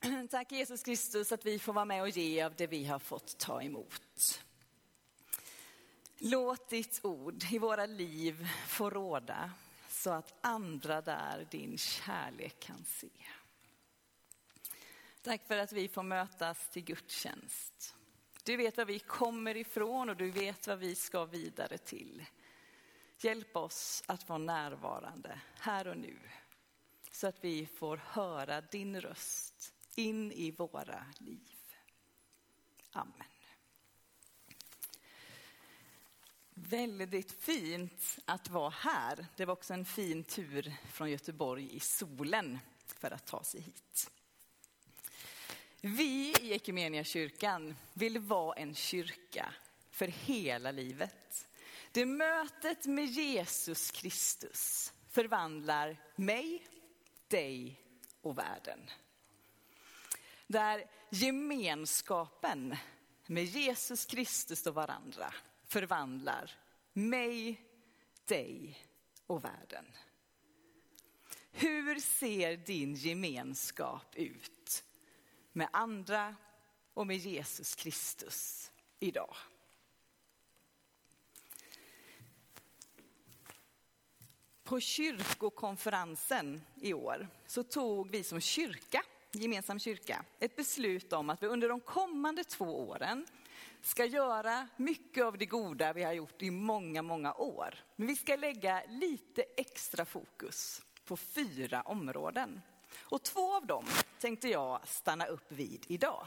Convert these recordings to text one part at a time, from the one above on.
Tack Jesus Kristus att vi får vara med och ge av det vi har fått ta emot. Låt ditt ord i våra liv få råda så att andra där din kärlek kan se. Tack för att vi får mötas till gudstjänst. Du vet var vi kommer ifrån och du vet vad vi ska vidare till. Hjälp oss att vara närvarande här och nu så att vi får höra din röst in i våra liv. Amen. Väldigt fint att vara här. Det var också en fin tur från Göteborg i solen för att ta sig hit. Vi i Equmeniakyrkan vill vara en kyrka för hela livet. Det mötet med Jesus Kristus förvandlar mig, dig och världen. Där gemenskapen med Jesus Kristus och varandra förvandlar mig, dig och världen. Hur ser din gemenskap ut med andra och med Jesus Kristus idag? På kyrkokonferensen i år så tog vi som kyrka, gemensam kyrka, ett beslut om att vi under de kommande två åren ska göra mycket av det goda vi har gjort i många, många år. Men vi ska lägga lite extra fokus på fyra områden. Och två av dem tänkte jag stanna upp vid idag.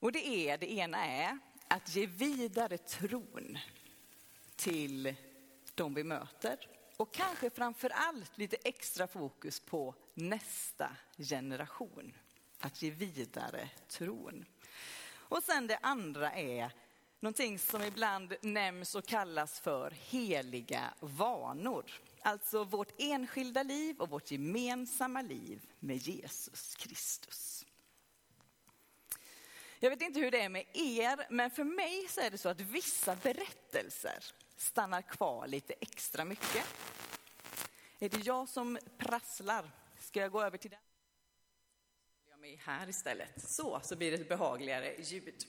Och det är, det ena är att ge vidare tron till de vi möter. Och kanske framför allt lite extra fokus på nästa generation. Att ge vidare tron. Och sen det andra är någonting som ibland nämns och kallas för heliga vanor. Alltså vårt enskilda liv och vårt gemensamma liv med Jesus Kristus. Jag vet inte hur det är med er, men för mig så är det så att vissa berättelser stannar kvar lite extra mycket. Är det jag som prasslar? Ska jag gå över till den? Jag mig här istället. Så, så blir det ett behagligare ljud.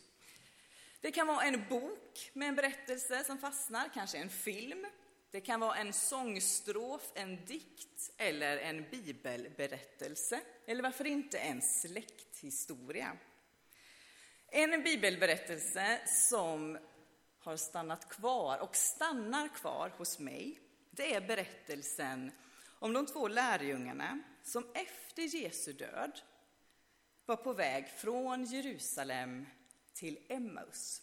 Det kan vara en bok med en berättelse som fastnar, kanske en film. Det kan vara en sångstrof, en dikt eller en bibelberättelse. Eller varför inte en släkthistoria. En bibelberättelse som har stannat kvar och stannar kvar hos mig, det är berättelsen om de två lärjungarna som efter Jesu död var på väg från Jerusalem till Emmaus.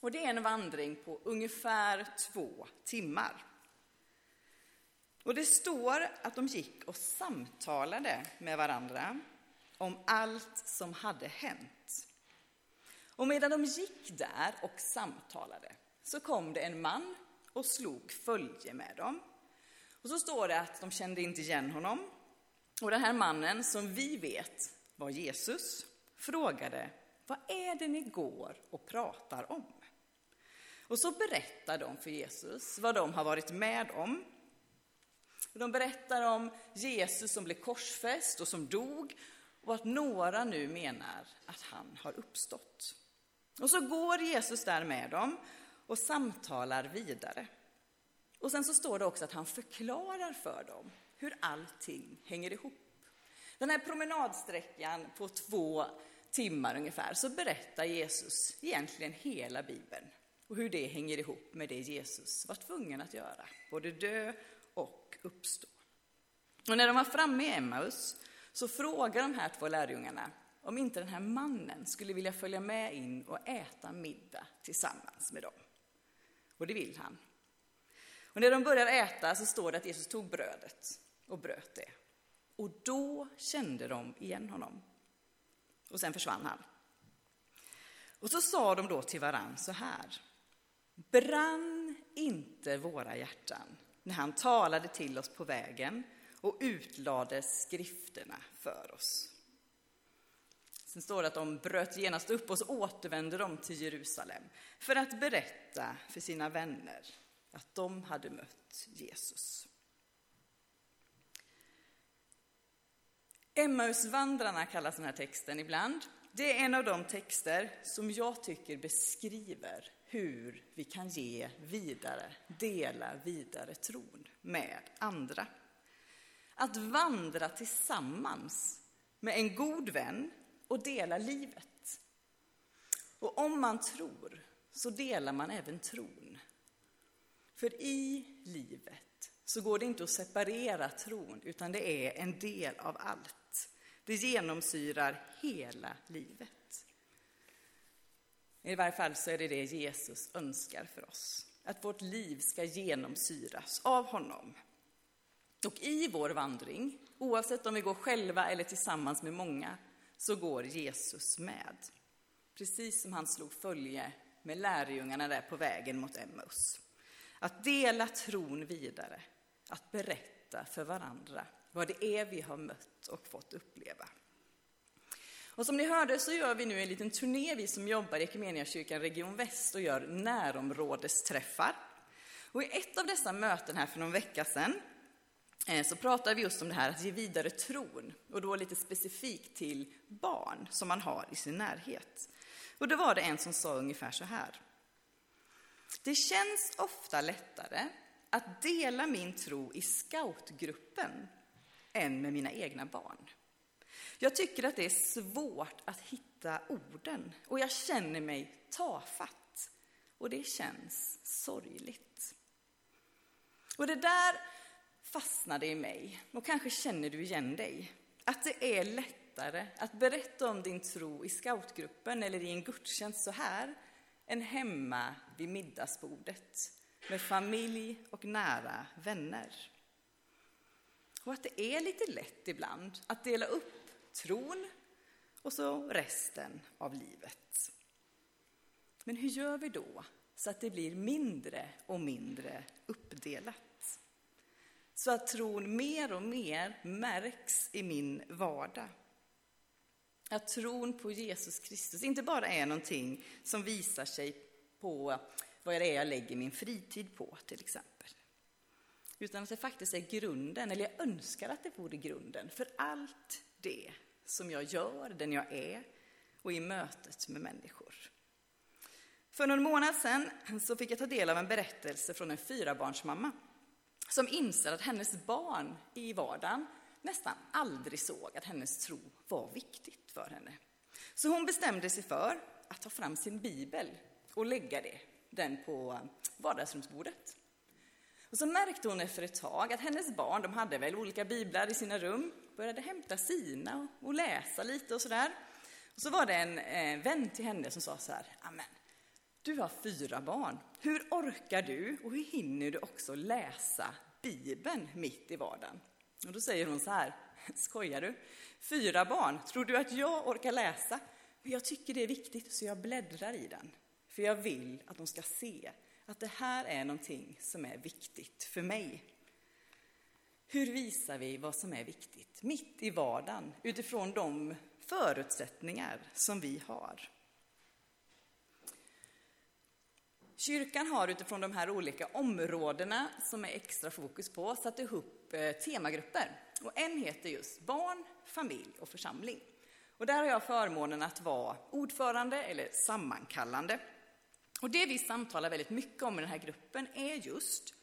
Och det är en vandring på ungefär två timmar. Och det står att de gick och samtalade med varandra om allt som hade hänt. Och medan de gick där och samtalade så kom det en man och slog följe med dem. Och så står det att de kände inte igen honom. Och den här mannen, som vi vet var Jesus, frågade vad är det ni går och pratar om? Och så berättar de för Jesus vad de har varit med om. De berättar om Jesus som blev korsfäst och som dog och att några nu menar att han har uppstått. Och så går Jesus där med dem och samtalar vidare. Och sen så står det också att han förklarar för dem hur allting hänger ihop. Den här promenadsträckan på två timmar ungefär så berättar Jesus egentligen hela Bibeln och hur det hänger ihop med det Jesus var tvungen att göra, både dö och uppstå. Och när de var framme i Emmaus så frågar de här två lärjungarna om inte den här mannen skulle vilja följa med in och äta middag tillsammans med dem. Och det vill han. Och när de börjar äta så står det att Jesus tog brödet och bröt det. Och då kände de igen honom. Och sen försvann han. Och så sa de då till varann så här. Brann inte våra hjärtan när han talade till oss på vägen och utlade skrifterna för oss? Sen står det att de bröt genast upp och så återvände de till Jerusalem för att berätta för sina vänner att de hade mött Jesus. Emmausvandrarna kallas den här texten ibland. Det är en av de texter som jag tycker beskriver hur vi kan ge vidare, dela vidare tron med andra. Att vandra tillsammans med en god vän och dela livet. Och om man tror så delar man även tron. För i livet så går det inte att separera tron, utan det är en del av allt. Det genomsyrar hela livet. I varje fall så är det det Jesus önskar för oss. Att vårt liv ska genomsyras av honom. Och i vår vandring, oavsett om vi går själva eller tillsammans med många, så går Jesus med. Precis som han slog följe med lärjungarna där på vägen mot Emmaus. Att dela tron vidare, att berätta för varandra vad det är vi har mött och fått uppleva. Och som ni hörde så gör vi nu en liten turné, vi som jobbar i kyrkan Region Väst och gör närområdesträffar. Och i ett av dessa möten här för någon vecka sedan Eh, så pratade vi just om det här att ge vidare tron och då lite specifikt till barn som man har i sin närhet. Och då var det en som sa ungefär så här. Det känns ofta lättare att dela min tro i scoutgruppen än med mina egna barn. Jag tycker att det är svårt att hitta orden och jag känner mig tafatt. Och det känns sorgligt. Och det där fastnade i mig, och kanske känner du igen dig. Att det är lättare att berätta om din tro i scoutgruppen eller i en gudstjänst så här, än hemma vid middagsbordet med familj och nära vänner. Och att det är lite lätt ibland att dela upp tron och så resten av livet. Men hur gör vi då så att det blir mindre och mindre uppdelat? Så att tron mer och mer märks i min vardag. Att tron på Jesus Kristus inte bara är någonting som visar sig på vad det är jag lägger min fritid på, till exempel. Utan att det faktiskt är grunden, eller jag önskar att det vore grunden, för allt det som jag gör, den jag är och i mötet med människor. För någon månad sedan så fick jag ta del av en berättelse från en fyrabarnsmamma som inser att hennes barn i vardagen nästan aldrig såg att hennes tro var viktigt för henne. Så hon bestämde sig för att ta fram sin bibel och lägga det, den på vardagsrumsbordet. Och så märkte hon efter ett tag att hennes barn, de hade väl olika biblar i sina rum, började hämta sina och läsa lite och sådär. Och så var det en eh, vän till henne som sa så här, amen, du har fyra barn. Hur orkar du och hur hinner du också läsa Bibeln mitt i vardagen? Och då säger hon så här, skojar du? Fyra barn, tror du att jag orkar läsa? jag tycker det är viktigt så jag bläddrar i den. För jag vill att de ska se att det här är någonting som är viktigt för mig. Hur visar vi vad som är viktigt mitt i vardagen utifrån de förutsättningar som vi har? Kyrkan har utifrån de här olika områdena som är extra fokus på satt ihop eh, temagrupper. Och en heter just barn, familj och församling. Och där har jag förmånen att vara ordförande eller sammankallande. Och det vi samtalar väldigt mycket om i den här gruppen är just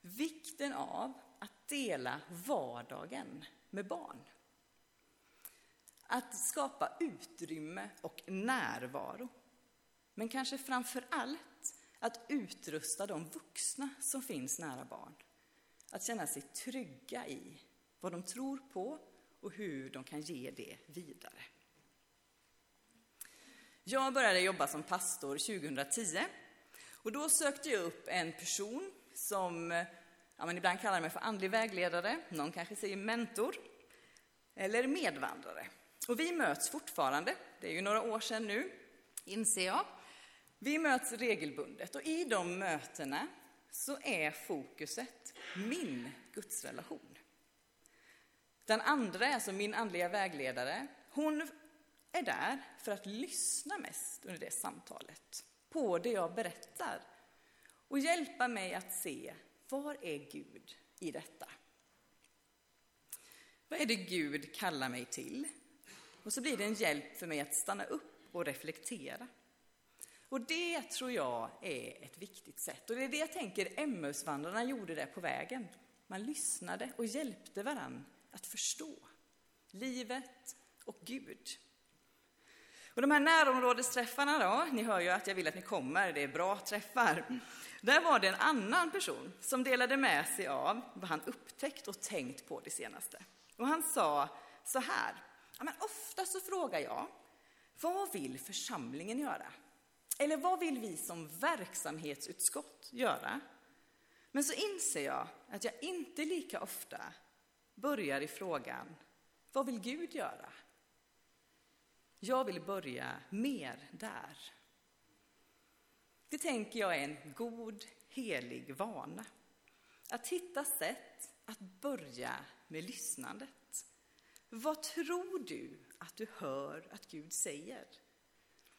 vikten av att dela vardagen med barn. Att skapa utrymme och närvaro. Men kanske framför allt att utrusta de vuxna som finns nära barn. Att känna sig trygga i vad de tror på och hur de kan ge det vidare. Jag började jobba som pastor 2010 och då sökte jag upp en person som, ja, men ibland kallar mig för andlig vägledare, någon kanske säger mentor, eller medvandrare. Och vi möts fortfarande, det är ju några år sedan nu, inser jag. Vi möts regelbundet och i de mötena så är fokuset min gudsrelation. Den andra, alltså min andliga vägledare, hon är där för att lyssna mest under det samtalet på det jag berättar och hjälpa mig att se var är Gud i detta? Vad är det Gud kallar mig till? Och så blir det en hjälp för mig att stanna upp och reflektera. Och det tror jag är ett viktigt sätt. Och det är det jag tänker Emmausvandrarna gjorde där på vägen. Man lyssnade och hjälpte varann att förstå livet och Gud. Och de här närområdesträffarna då, ni hör ju att jag vill att ni kommer, det är bra träffar. Där var det en annan person som delade med sig av vad han upptäckt och tänkt på det senaste. Och han sa så här, ja, men ofta så frågar jag, vad vill församlingen göra? Eller vad vill vi som verksamhetsutskott göra? Men så inser jag att jag inte lika ofta börjar i frågan, vad vill Gud göra? Jag vill börja mer där. Det tänker jag är en god, helig vana. Att hitta sätt att börja med lyssnandet. Vad tror du att du hör att Gud säger?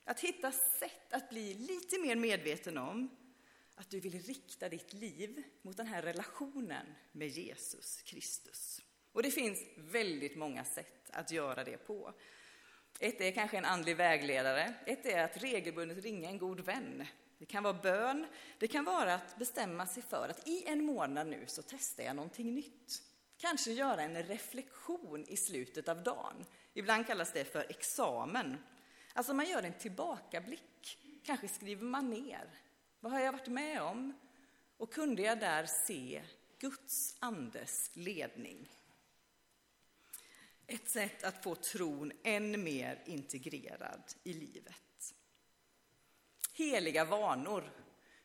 Att hitta sätt att bli lite mer medveten om att du vill rikta ditt liv mot den här relationen med Jesus Kristus. Och det finns väldigt många sätt att göra det på. Ett är kanske en andlig vägledare, ett är att regelbundet ringa en god vän. Det kan vara bön, det kan vara att bestämma sig för att i en månad nu så testar jag någonting nytt. Kanske göra en reflektion i slutet av dagen. Ibland kallas det för examen. Alltså man gör en tillbakablick. Kanske skriver man ner. Vad har jag varit med om? Och kunde jag där se Guds andes ledning? Ett sätt att få tron än mer integrerad i livet. Heliga vanor.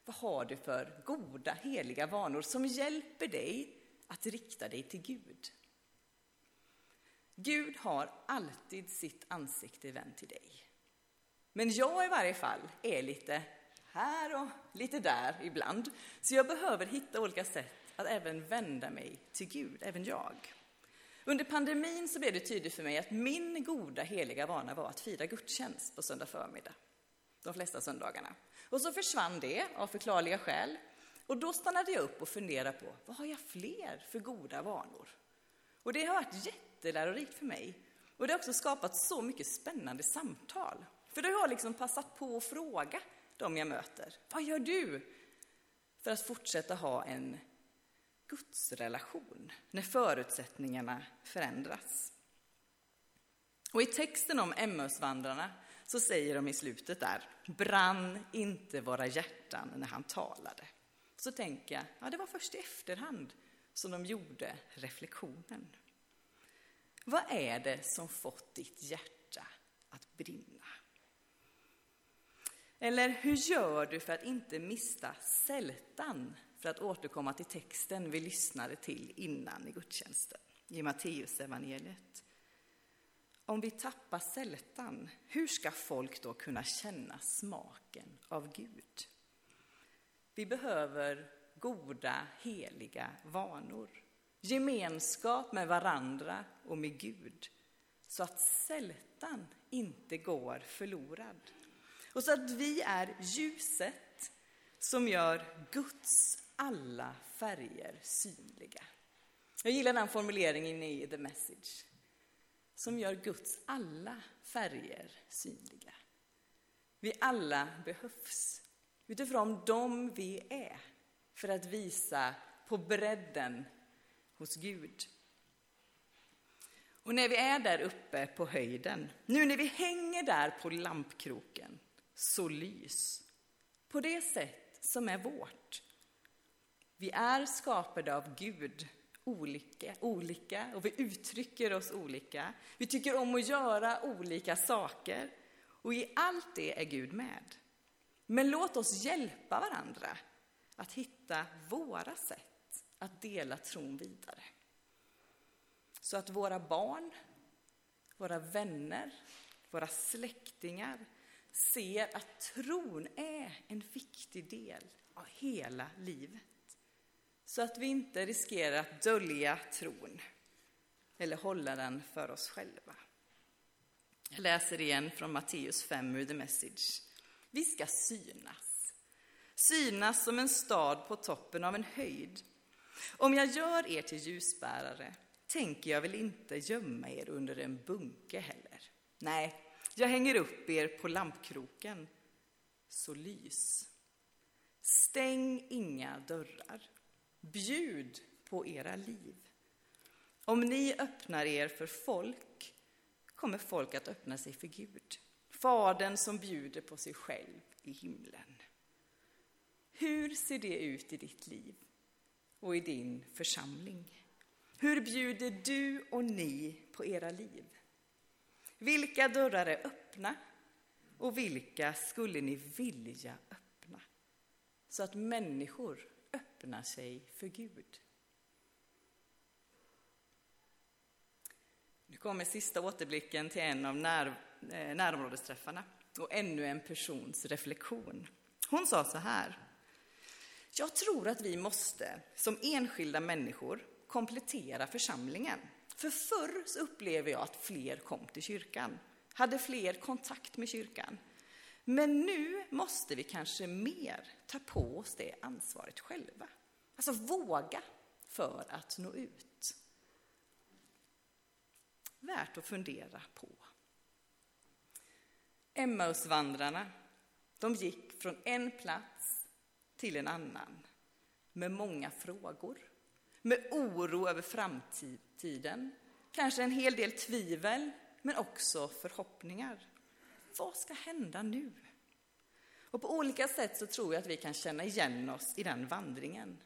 Vad har du för goda heliga vanor som hjälper dig att rikta dig till Gud? Gud har alltid sitt ansikte vänt till dig. Men jag i varje fall är lite här och lite där ibland. Så jag behöver hitta olika sätt att även vända mig till Gud, även jag. Under pandemin så blev det tydligt för mig att min goda heliga vana var att fira gudstjänst på söndag förmiddag. De flesta söndagarna. Och så försvann det av förklarliga skäl. Och då stannade jag upp och funderade på, vad har jag fler för goda vanor? Och det har varit jättelärorikt för mig. Och det har också skapat så mycket spännande samtal. För då har jag liksom passat på att fråga dem jag möter, vad gör du för att fortsätta ha en gudsrelation när förutsättningarna förändras? Och i texten om Emmausvandrarna så säger de i slutet där, brann inte våra hjärtan när han talade. Så tänker jag, ja det var först i efterhand som de gjorde reflektionen. Vad är det som fått ditt hjärta att brinna? Eller hur gör du för att inte mista sältan, för att återkomma till texten vi lyssnade till innan i gudstjänsten, i Matteus evangeliet. Om vi tappar sältan, hur ska folk då kunna känna smaken av Gud? Vi behöver goda, heliga vanor. Gemenskap med varandra och med Gud, så att sältan inte går förlorad. Och så att vi är ljuset som gör Guds alla färger synliga. Jag gillar den formuleringen i The Message. Som gör Guds alla färger synliga. Vi alla behövs utifrån dem vi är för att visa på bredden hos Gud. Och när vi är där uppe på höjden, nu när vi hänger där på lampkroken, så lys på det sätt som är vårt. Vi är skapade av Gud, olika, olika och vi uttrycker oss olika. Vi tycker om att göra olika saker och i allt det är Gud med. Men låt oss hjälpa varandra att hitta våra sätt att dela tron vidare. Så att våra barn, våra vänner, våra släktingar ser att tron är en viktig del av hela livet. Så att vi inte riskerar att dölja tron eller hålla den för oss själva. Jag läser igen från Matteus 5 ur The Message. Vi ska synas. Synas som en stad på toppen av en höjd. Om jag gör er till ljusbärare tänker jag väl inte gömma er under en bunke heller. Nej, jag hänger upp er på lampkroken, så lys. Stäng inga dörrar. Bjud på era liv. Om ni öppnar er för folk kommer folk att öppna sig för Gud. Fadern som bjuder på sig själv i himlen. Hur ser det ut i ditt liv och i din församling? Hur bjuder du och ni på era liv? Vilka dörrar är öppna och vilka skulle ni vilja öppna? Så att människor öppnar sig för Gud. Nu kommer sista återblicken till en av när, eh, närområdesträffarna och ännu en persons reflektion. Hon sa så här. Jag tror att vi måste, som enskilda människor, komplettera församlingen. För förr så upplever jag att fler kom till kyrkan, hade fler kontakt med kyrkan. Men nu måste vi kanske mer ta på oss det ansvaret själva. Alltså våga för att nå ut. Värt att fundera på. Emmausvandrarna, de gick från en plats till en annan med många frågor, med oro över framtiden, kanske en hel del tvivel, men också förhoppningar. Vad ska hända nu? Och på olika sätt så tror jag att vi kan känna igen oss i den vandringen.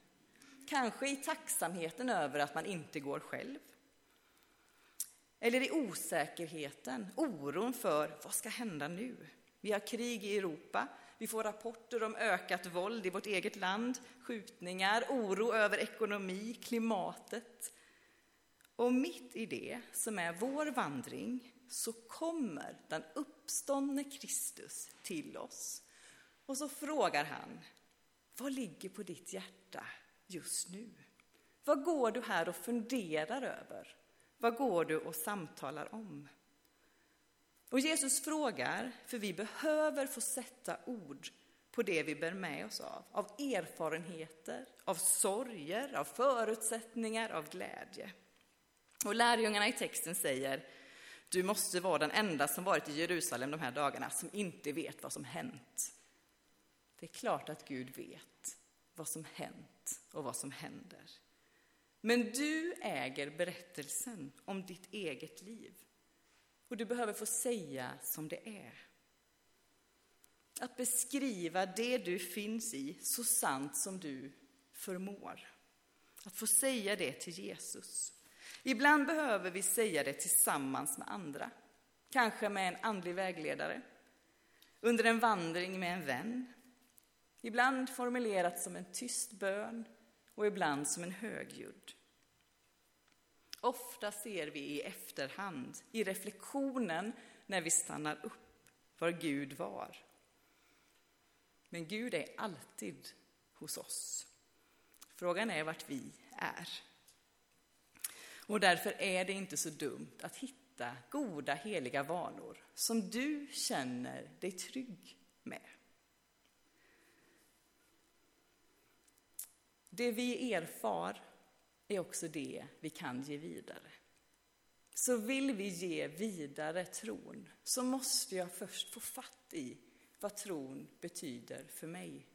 Kanske i tacksamheten över att man inte går själv. Eller i osäkerheten, oron för vad ska hända nu? Vi har krig i Europa, vi får rapporter om ökat våld i vårt eget land, skjutningar, oro över ekonomi, klimatet. Och mitt i det, som är vår vandring, så kommer den uppståndne Kristus till oss. Och så frågar han, vad ligger på ditt hjärta just nu? Vad går du här och funderar över? Vad går du och samtalar om? Och Jesus frågar, för vi behöver få sätta ord på det vi bär med oss av, av erfarenheter, av sorger, av förutsättningar, av glädje. Och lärjungarna i texten säger, du måste vara den enda som varit i Jerusalem de här dagarna som inte vet vad som hänt. Det är klart att Gud vet vad som hänt och vad som händer. Men du äger berättelsen om ditt eget liv. Och du behöver få säga som det är. Att beskriva det du finns i så sant som du förmår. Att få säga det till Jesus. Ibland behöver vi säga det tillsammans med andra. Kanske med en andlig vägledare. Under en vandring med en vän. Ibland formulerat som en tyst bön och ibland som en högljudd. Ofta ser vi i efterhand, i reflektionen, när vi stannar upp, var Gud var. Men Gud är alltid hos oss. Frågan är vart vi är. Och därför är det inte så dumt att hitta goda, heliga vanor som du känner dig trygg med. Det vi erfar är också det vi kan ge vidare. Så vill vi ge vidare tron så måste jag först få fatt i vad tron betyder för mig.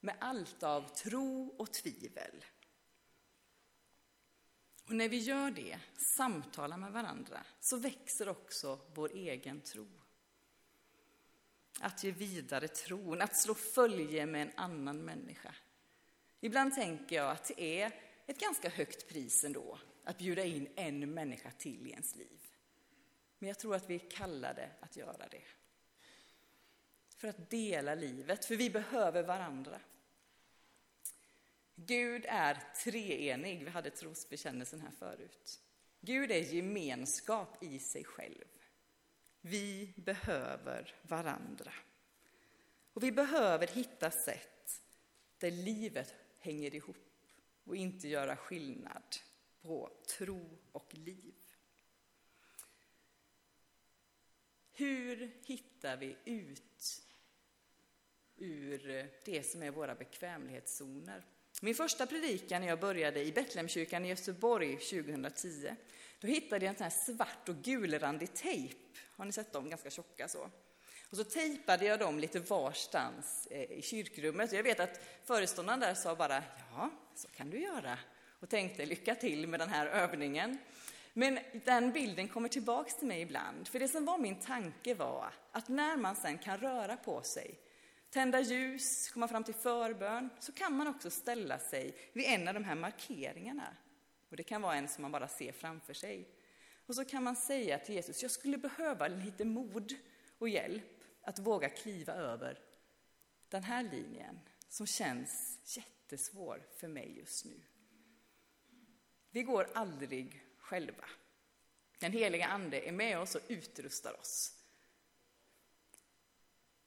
Med allt av tro och tvivel. Och när vi gör det, samtalar med varandra, så växer också vår egen tro. Att ge vidare tron, att slå följe med en annan människa. Ibland tänker jag att det är ett ganska högt pris ändå att bjuda in en människa till i ens liv. Men jag tror att vi är kallade att göra det. För att dela livet, för vi behöver varandra. Gud är treenig, vi hade trosbekännelsen här förut. Gud är gemenskap i sig själv. Vi behöver varandra. Och vi behöver hitta sätt där livet hänger ihop och inte göra skillnad på tro och liv. Hur hittar vi ut ur det som är våra bekvämlighetszoner? Min första predikan när jag började i Betlehemkyrkan i Göteborg 2010, då hittade jag en sån här svart och gulrandig tejp. Har ni sett dem? Ganska tjocka så. Och så tejpade jag dem lite varstans eh, i kyrkrummet. Jag vet att föreståndaren där sa bara, ja, så kan du göra. Och tänkte, lycka till med den här övningen. Men den bilden kommer tillbaks till mig ibland. För det som var min tanke var att när man sen kan röra på sig, tända ljus, komma fram till förbön, så kan man också ställa sig vid en av de här markeringarna. Och det kan vara en som man bara ser framför sig. Och så kan man säga till Jesus, jag skulle behöva lite mod och hjälp att våga kliva över den här linjen som känns jättesvår för mig just nu. Vi går aldrig själva. Den heliga Ande är med oss och utrustar oss.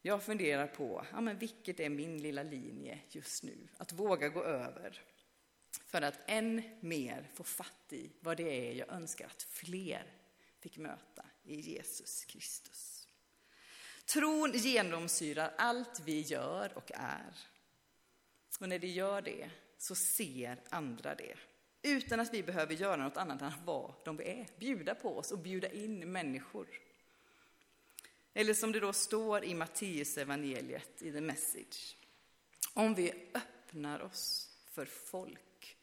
Jag funderar på, ja, men vilket är min lilla linje just nu? Att våga gå över. För att än mer få fatt i vad det är jag önskar att fler fick möta i Jesus Kristus. Tron genomsyrar allt vi gör och är. Och när det gör det så ser andra det. Utan att vi behöver göra något annat än att vara de vi är. Bjuda på oss och bjuda in människor. Eller som det då står i Matteus evangeliet i The Message. Om vi öppnar oss för folk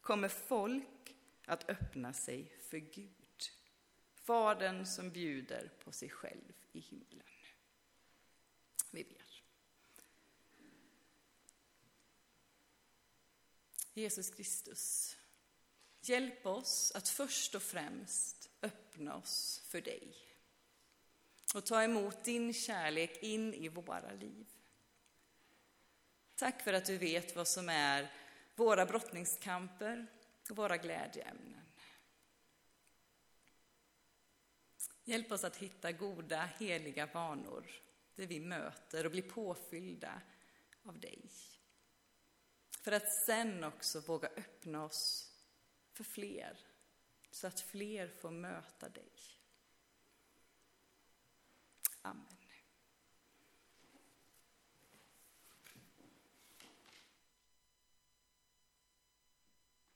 kommer folk att öppna sig för Gud. Fadern som bjuder på sig själv i himlen. Vi ber. Jesus Kristus, hjälp oss att först och främst öppna oss för dig och ta emot din kärlek in i våra liv. Tack för att du vet vad som är våra brottningskamper och våra glädjeämnen. Hjälp oss att hitta goda, heliga vanor där vi möter och blir påfyllda av dig. För att sen också våga öppna oss för fler, så att fler får möta dig. Amen.